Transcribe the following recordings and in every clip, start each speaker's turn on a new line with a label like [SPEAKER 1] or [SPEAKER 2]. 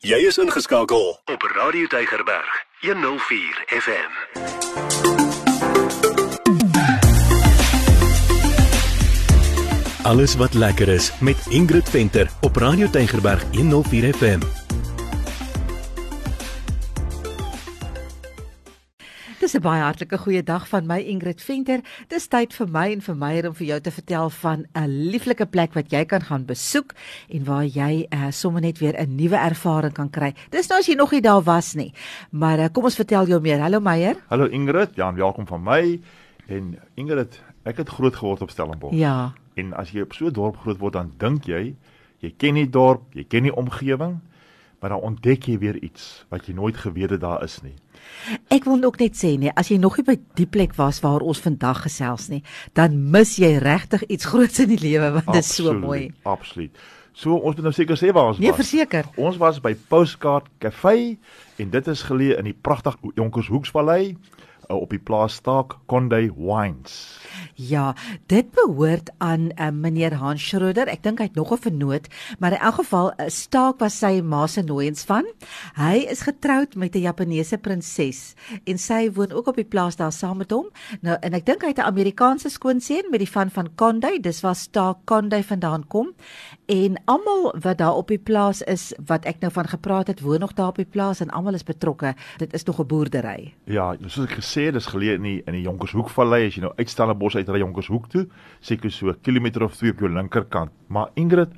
[SPEAKER 1] Jy is ingeskakel op Radio Tygerberg 104 FM. Alles wat lekker is met Ingrid Venter op Radio Tygerberg 104 FM.
[SPEAKER 2] Dis 'n baie hartlike goeie dag van my Ingrid Venter. Dis tyd vir my en vir Meyer om vir jou te vertel van 'n lieflike plek wat jy kan gaan besoek en waar jy uh, sommer net weer 'n nuwe ervaring kan kry. Dis nou as jy nog nie daar was nie. Maar uh, kom ons vertel jou meer. Hallo Meyer.
[SPEAKER 3] Hallo Ingrid. Ja, welkom van my. En Ingrid, ek het groot geword op Stellenbosch.
[SPEAKER 2] Ja.
[SPEAKER 3] En as jy op so 'n dorp groot word, dan dink jy jy ken die dorp, jy ken die omgewing, maar dan ontdek jy weer iets wat jy nooit geweet het daar is nie.
[SPEAKER 2] Ek wil ook net sê nee, as jy nog nie by die plek was waar ons vandag gesels nie, dan mis jy regtig iets groots in die lewe want dit is so mooi.
[SPEAKER 3] Absoluut. So ons moet nou seker sê waar ons
[SPEAKER 2] nee, was. Nee, verseker.
[SPEAKER 3] Ons was by Postcard Cafe en dit is geleë in die pragtige Jonkershoeksvallei op die plaas Staak Conde Wines.
[SPEAKER 2] Ja, dit behoort aan uh, eh, meneer Hans Schroeder. Ek dink hy het nog 'n vernoot, maar in elk geval uh, staak was sy ma se nooiens van. Hy is getroud met 'n Japaneese prinses en sy woon ook op die plaas daar saam met hom. Nou en ek dink hy het 'n Amerikaanse skoonseun met die van van Conde. Dis waar staak Conde vandaan kom. En almal wat daar op die plaas is wat ek nou van gepraat het, woon nog daar op die plaas en almal is betrokke. Dit is nog 'n boerdery.
[SPEAKER 3] Ja, soos ek gesê, dis geleë in die in die Jonkershoekvallei as jy nou uitstel 'n bos uit ry Jonkershoek toe, seker so 'n kilometer of 2 op jou linkerkant. Maar Ingrid,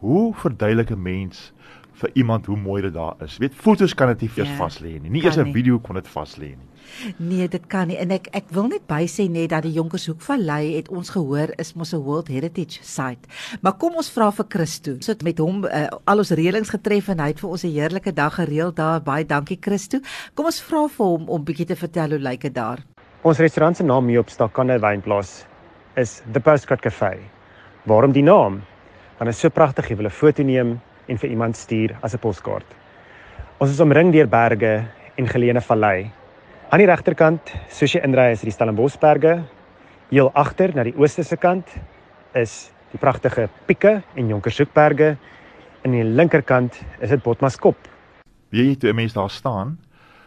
[SPEAKER 3] hoe verduidelik 'n mens vir iemand hoe mooi dit daar is? Weet, fotos kan dit nie eers ja, vas lê nie. Nie eers 'n video kon dit vas lê nie.
[SPEAKER 2] Nee, dit kan nie. En ek ek wil net by sê net dat die Jonkershoek Vallei het ons gehoor is mos 'n World Heritage Site. Maar kom ons vra vir Christo. Ons het met hom uh, al ons reëlings getref en hy het vir ons 'n heerlike dag gereël daar. Baie dankie Christo. Kom ons vra vir hom om bietjie te vertel hoe lyk dit daar.
[SPEAKER 4] Ons restaurant se naam hier op Stakane Wynplaas is The Postcard Cafe. Waarom die naam? Want dit is so pragtig, jy wil 'n foto neem en vir iemand stuur as 'n poskaart. Ons is omring deur berge en geleene vallei. Aan die regterkant, soos jy inry, is die Stellenboschberge. Heel agter na die ooste se kant is die pragtige Pieke en Jonkershoekberge. En aan die linkerkant is dit Botmaskop.
[SPEAKER 3] Wie jy toe mense daar staan,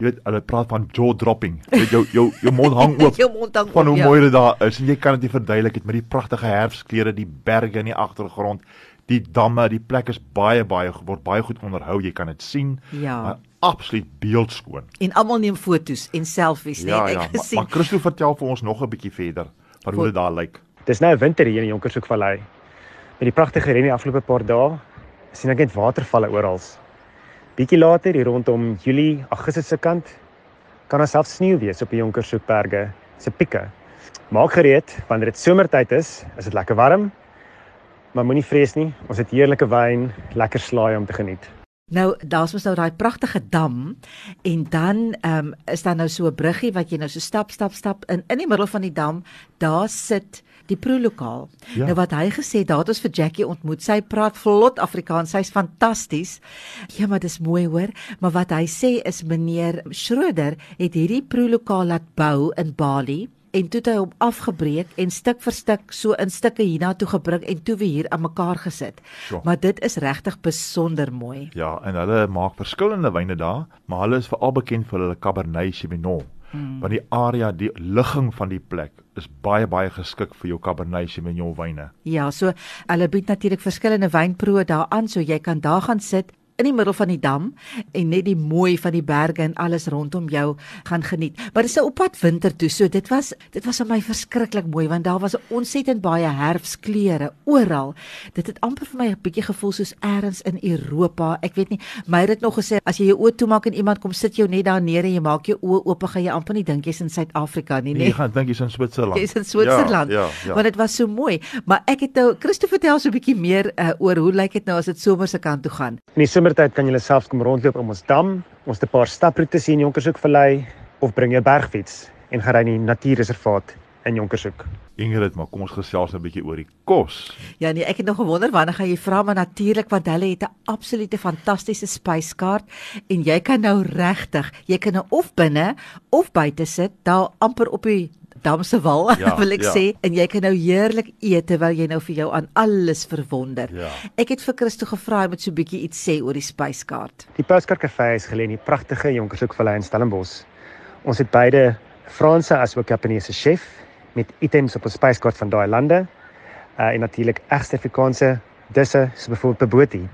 [SPEAKER 3] jy weet hulle praat van jaw dropping. Jy weet jou jou jou mond hang oop.
[SPEAKER 2] jou mond hang
[SPEAKER 3] van hoe ja. mooi dit daar is en jy kan dit nie verduidelik het met die pragtige herfskleure, die berge in die agtergrond, die damme, die plek is baie baie word baie goed onderhou. Jy kan dit sien.
[SPEAKER 2] Ja.
[SPEAKER 3] Maar absoluut beeldskoon.
[SPEAKER 2] En almal neem fotos en selfies,
[SPEAKER 3] ja, net ja, ek gesien. Maar, maar Christo vertel vir ons nog 'n bietjie verder van hoe dit daar lyk.
[SPEAKER 4] Dis nou 'n winter hier in Jonkershoekvallei. Met die pragtige reën die afgelope paar dae sien ek net watervalle oral. Bietjie later hier rondom Julie, Augustus se kant kan ons self sneeu wees op die Jonkershoekberge se pieke. Maak gereed wanneer dit somertyd is, is dit lekker warm. Maar moenie vrees nie, ons het heerlike wyn, lekker slaai om te geniet.
[SPEAKER 2] Nou, daar's mos nou daai pragtige dam en dan ehm um, is daar nou so 'n bruggie wat jy nou so stap stap stap in in die middel van die dam, daar sit die proelokaal. Ja. Nou wat hy gesê, daar het ons vir Jackie ontmoet. Sy praat vlot Afrikaans. Sy's fantasties. Ja, maar dis mooi hoor. Maar wat hy sê is meneer Schroeder het hierdie proelokaal laat bou in Bali en toe het hy hom afgebreek en stuk vir stuk so in stukke hiernatoe gebring en toe weer aan mekaar gesit. Jo. Maar dit is regtig besonder mooi.
[SPEAKER 3] Ja, en hulle maak verskillende wyne daar, maar hulle is veral bekend vir hulle Cabernet Sauvignon. Hmm. Want die area, die ligging van die plek is baie baie geskik vir jou Cabernet Sauvignon wyne.
[SPEAKER 2] Ja, so hulle bied natuurlik verskillende wynproe daaraan, so jy kan daar gaan sit in die middel van die dam en net die mooi van die berge en alles rondom jou gaan geniet. Maar dit is 'n oppad winter toe, so dit was dit was vir my verskriklik mooi want daar was ontsettend baie herfskleure oral. Dit het amper vir my 'n bietjie gevoel soos eers in Europa. Ek weet nie, my het dit nog gesê as jy jou oë toemaak en iemand kom sit jou net daar neer en jy maak jou oë oop, gaan jy amper nie dink jy's in Suid-Afrika nie, nee.
[SPEAKER 3] Jy gaan dink jy's in Switserland.
[SPEAKER 2] Jy's in Switserland. Ja, ja, ja. Want dit was so mooi. Maar ek het nou Christo vertel so 'n bietjie meer uh, oor hoe lyk dit nou as dit somer se kant toe gaan.
[SPEAKER 4] In die somer somertyd kan jy self kom rondloop om ons dam, ons 'n paar staproetes hier in Jonkershoek vallei of bring jou bergfiets en gaan ry in die natuurreservaat in Jonkershoek.
[SPEAKER 3] Ingrid, maar kom ons gesels 'n bietjie oor die kos.
[SPEAKER 2] Ja nee, ek het nog gewonder wanneer gaan jy vra maar natuurlik want hulle het 'n absolute fantastiese spyskaart en jy kan nou regtig, jy kan nou of binne of buite sit, daar amper op die damse wal,
[SPEAKER 3] Ja,
[SPEAKER 2] wil ek
[SPEAKER 3] ja.
[SPEAKER 2] sê, en jy kan nou heerlik eet terwyl jy nou vir jou aan alles verwonder.
[SPEAKER 3] Ja.
[SPEAKER 2] Ek het vir Christo gevra hy moet so 'n bietjie iets sê oor die spyskaart.
[SPEAKER 4] Die Postcard Cafe is geleë in die pragtige Jonkershoekvallei in Stellenbosch. Ons het beide Franse asook Japaneese chef met items op ons spyskaart van daai lande. Uh en natuurlik egste Afrikaanse disse soos byvoorbeeld bobotie.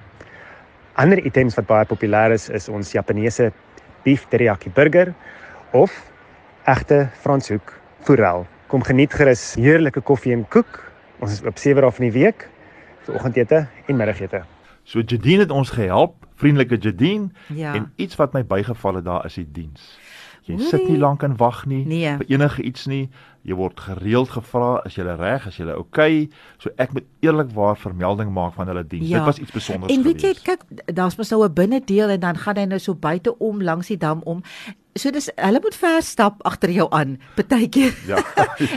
[SPEAKER 4] Ander items wat baie populêr is is ons Japaneese beef teriyaki burger of egte Franshoek forel. Kom geniet gerus heerlike koffie en koek. Ons is oop 7 dae van die week vir oggendete en middagete.
[SPEAKER 3] So Jadine het ons gehelp, vriendelike Jadine,
[SPEAKER 2] Ja.
[SPEAKER 3] en iets wat my bygeval het daar is die diens. Jy
[SPEAKER 2] Oei.
[SPEAKER 3] sit nie lank en wag nie
[SPEAKER 2] Nee.
[SPEAKER 3] vir enige iets nie. Jy word gereeld gevra, is jy reg, is jy? Okay? So ek moet eerlikwaar vermelding maak van hulle diens.
[SPEAKER 2] Ja.
[SPEAKER 3] Dit was iets spesiaals.
[SPEAKER 2] En weet jy, kyk, daar's mos nou 'n binnendeel en dan gaan hy nou so buite om langs die dam om. So dis hulle moet ver stap agter jou aan, partykeer.
[SPEAKER 3] Ja,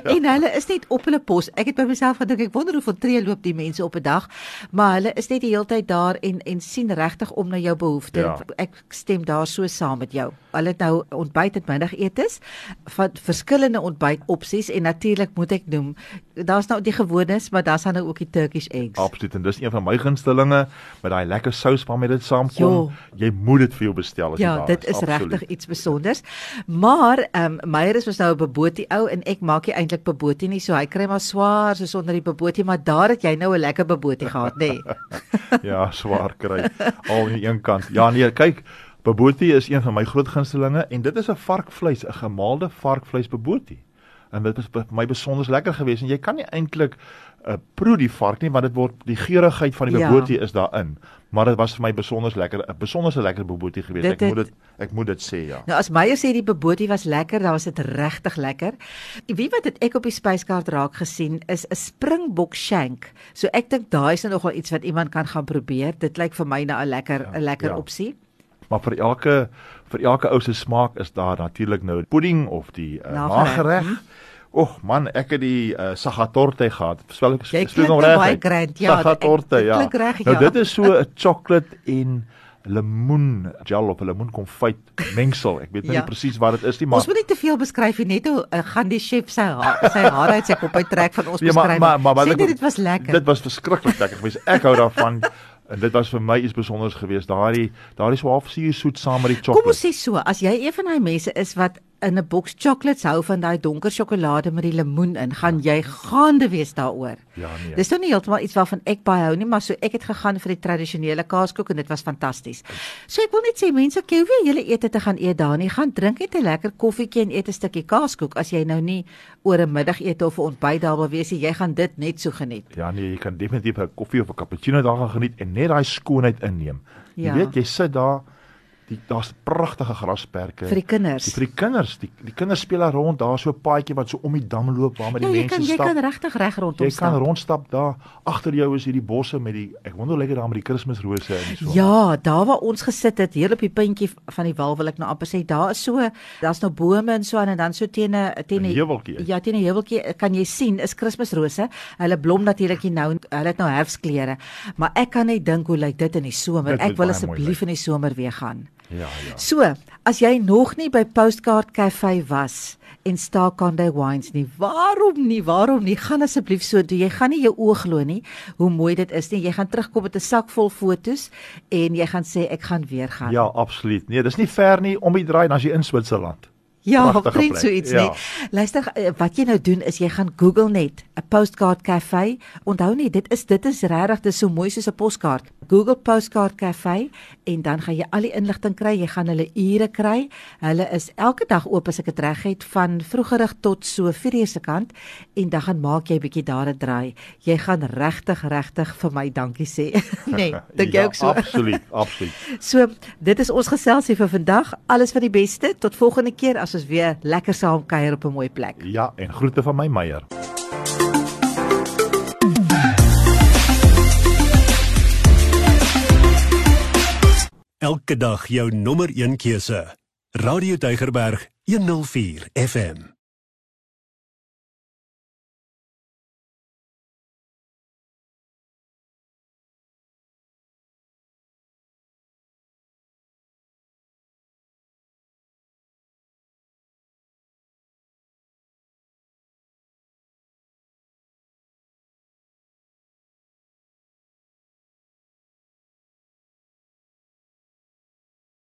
[SPEAKER 2] en hulle is net op hulle pos. Ek het by myself gedink, ek wonder hoeveel tree loop die mense op 'n dag, maar hulle is net die hele tyd daar en en sien regtig om na jou behoeftes.
[SPEAKER 3] Ja.
[SPEAKER 2] Ek stem daar so saam met jou. Hulle het nou ontbyt en middagetes van verskillende ontbytopsies en natuurlik moet ek noem, daar's nou die gewones, maar daar's dan nou ook die Turkish eggs.
[SPEAKER 3] Absoluut en dis een van my gunstelinge met daai lekker sous waarmee dit saamkom. Jy moet dit vir jou bestel as jy
[SPEAKER 2] Ja,
[SPEAKER 3] daar
[SPEAKER 2] dit is regtig iets spesiaals. Maar ehm um, Meyer is mos nou 'n bebotie ou en ek maak nie eintlik bebotie nie, so hy kry maar swaar so sonder die bebotie, maar daar het jy nou 'n lekker bebotie gehad, nê? Nee.
[SPEAKER 3] Ja, swaar kry. Al aan die een kant. Ja nee, kyk, bobotie is een van my groot gunstelinge en dit is 'n varkvleis, 'n gemaalde varkvleis bobotie. En dit is vir my besonder lekker geweest en jy kan nie eintlik uh, proe die vark nie want dit word die geurigheid van die
[SPEAKER 2] Ja.
[SPEAKER 3] bobotie is daarin. Maar dit was vir my besonder lekker, 'n besonder lekker bobotie geweest.
[SPEAKER 2] Dit
[SPEAKER 3] Ek moet dit ek moet dit sê ja.
[SPEAKER 2] Nou as Meyer sê die bebotie was lekker, dan was dit regtig lekker. Wie wat het ek op die spyskaart raak gesien is 'n springbok shank. So ek dink daai is nou nogal iets wat iemand kan gaan probeer. Dit lyk vir my na 'n lekker 'n lekker
[SPEAKER 3] ja.
[SPEAKER 2] opsie.
[SPEAKER 3] Maar vir elke vir elke ou se smaak is daar natuurlik nou pudding of die uh,
[SPEAKER 2] Nagereg,
[SPEAKER 3] nagereg. Och man, ek het die uh, sagatorte gehad. Spel ek
[SPEAKER 2] klink
[SPEAKER 3] hom
[SPEAKER 2] nou
[SPEAKER 3] reg
[SPEAKER 2] baie grand, ja,
[SPEAKER 3] Sagatorte, ja.
[SPEAKER 2] reg,
[SPEAKER 3] Nou
[SPEAKER 2] ja.
[SPEAKER 3] dit is so 'n chocolate en lemoen gel of 'n lemoen konfyt mengsel. Ek weet nou
[SPEAKER 2] Ja.
[SPEAKER 3] nie presies wat dit is nie,
[SPEAKER 2] Ons
[SPEAKER 3] maar
[SPEAKER 2] moet nie te veel beskryf nie, net hoe uh, gaan die chef sy haar, sy hare uit sy kop uittrek van ons
[SPEAKER 3] Ja, maar-
[SPEAKER 2] beskrywing.
[SPEAKER 3] maar- maar wat
[SPEAKER 2] Sê
[SPEAKER 3] ek-
[SPEAKER 2] dit was lekker.
[SPEAKER 3] Dit was verskriklik lekker geweest. Ek hou daarvan. En dit was vir my iets spesiaals geweest. Daardie daardie so half suur soet saam met die
[SPEAKER 2] Kom
[SPEAKER 3] chocolate.
[SPEAKER 2] ons sê so, as jy een van daai mense is wat in 'n boks chocolates hou van daai donker sjokolade met die lemoen in, gaan jy gaande wees daaroor.
[SPEAKER 3] Ja, nee.
[SPEAKER 2] Dis nou nie heeltemal iets waarvan ek baie hou nie, maar so ek het gegaan vir die tradisionele kaaskoek en dit was fantasties. So ek wil net sê mense, ek hoef nie julle ete te gaan eet daar nie. Gaan drink net 'n lekker koffietjie en eet 'n stukkie kaaskoek as jy nou nie oor 'n middagete of 'n ontbyt daar wil wees nie. Jy gaan dit net so geniet.
[SPEAKER 3] Ja nee, jy kan definitief 'n koffie of 'n cappuccino daar gaan geniet en net daai skoonheid inneem. Jy
[SPEAKER 2] Ja.
[SPEAKER 3] weet, jy sit daar, die daar's pragtige grasperke.
[SPEAKER 2] Vir die kinders.
[SPEAKER 3] Die, vir die kinders, die die kinders speel daar rond, daar's so 'n paadjie wat so om die dam loop waar met
[SPEAKER 2] Ja,
[SPEAKER 3] die
[SPEAKER 2] jy
[SPEAKER 3] mense
[SPEAKER 2] kan jy
[SPEAKER 3] stap.
[SPEAKER 2] kan regtig reg rondom
[SPEAKER 3] Jy kan
[SPEAKER 2] stap.
[SPEAKER 3] rondstap daar. Agter jou is hierdie bosse met die ek wonder hoe lekker daar met die Kersrose en so.
[SPEAKER 2] Ja, daar waar ons gesit het, heel op die puntjie van die wal wil ek nou amper sê, daar is so, daar's nou bome en so aan en dan so teen 'n teen
[SPEAKER 3] 'n heuweltjie.
[SPEAKER 2] Ja, teen 'n heuweltjie kan jy sien is Kersrose. Hulle blom natuurlik nou, hulle het nou herfskleure. Maar ek kan net dink hoe lyk dit in die somer.
[SPEAKER 3] Dit
[SPEAKER 2] Ek wil asseblief in die somer weer gaan.
[SPEAKER 3] Ja, ja.
[SPEAKER 2] So, as jy nog nie by Postcard Cafe was en Star Conde Wines nie, waarom nie? Waarom nie? Gaan asseblief so toe. Jy gaan nie jou oë glo nie hoe mooi dit is nie. Jy gaan terugkom met 'n sak vol fotos en jy gaan sê ek gaan weer gaan.
[SPEAKER 3] Ja, absoluut. Nee, dis nie ver nie om die draai as jy in Switserland.
[SPEAKER 2] Ja,
[SPEAKER 3] plek.
[SPEAKER 2] so iets
[SPEAKER 3] Ja.
[SPEAKER 2] nie. Luister, eh, wat jy nou doen is jy gaan Google net 'n postcard cafe. Onthou net, dit is dit is regtig dis so mooi soos 'n poskaart. Google postcard cafe en dan gaan jy al die inligting kry. Jy gaan hulle ure kry. Hulle is elke dag oop as ek dit reg het van vroegerig tot so 4:00 se kant en dan gaan maak jy bietjie daar 'n draai. Jy gaan regtig regtig vir my dankie sê. nee, dink jy
[SPEAKER 3] ja,
[SPEAKER 2] ook so?
[SPEAKER 3] Absoluut, absoluut.
[SPEAKER 2] So, dit is ons geselsie vir vandag. Alles van die beste. Tot volgende keer as ons weer lekker saam kuier op 'n mooi plek.
[SPEAKER 3] Ja, en groete van my Meyer.
[SPEAKER 1] Elke dag jou nommer 1 keuse. Radio Deugerberg 104 FM.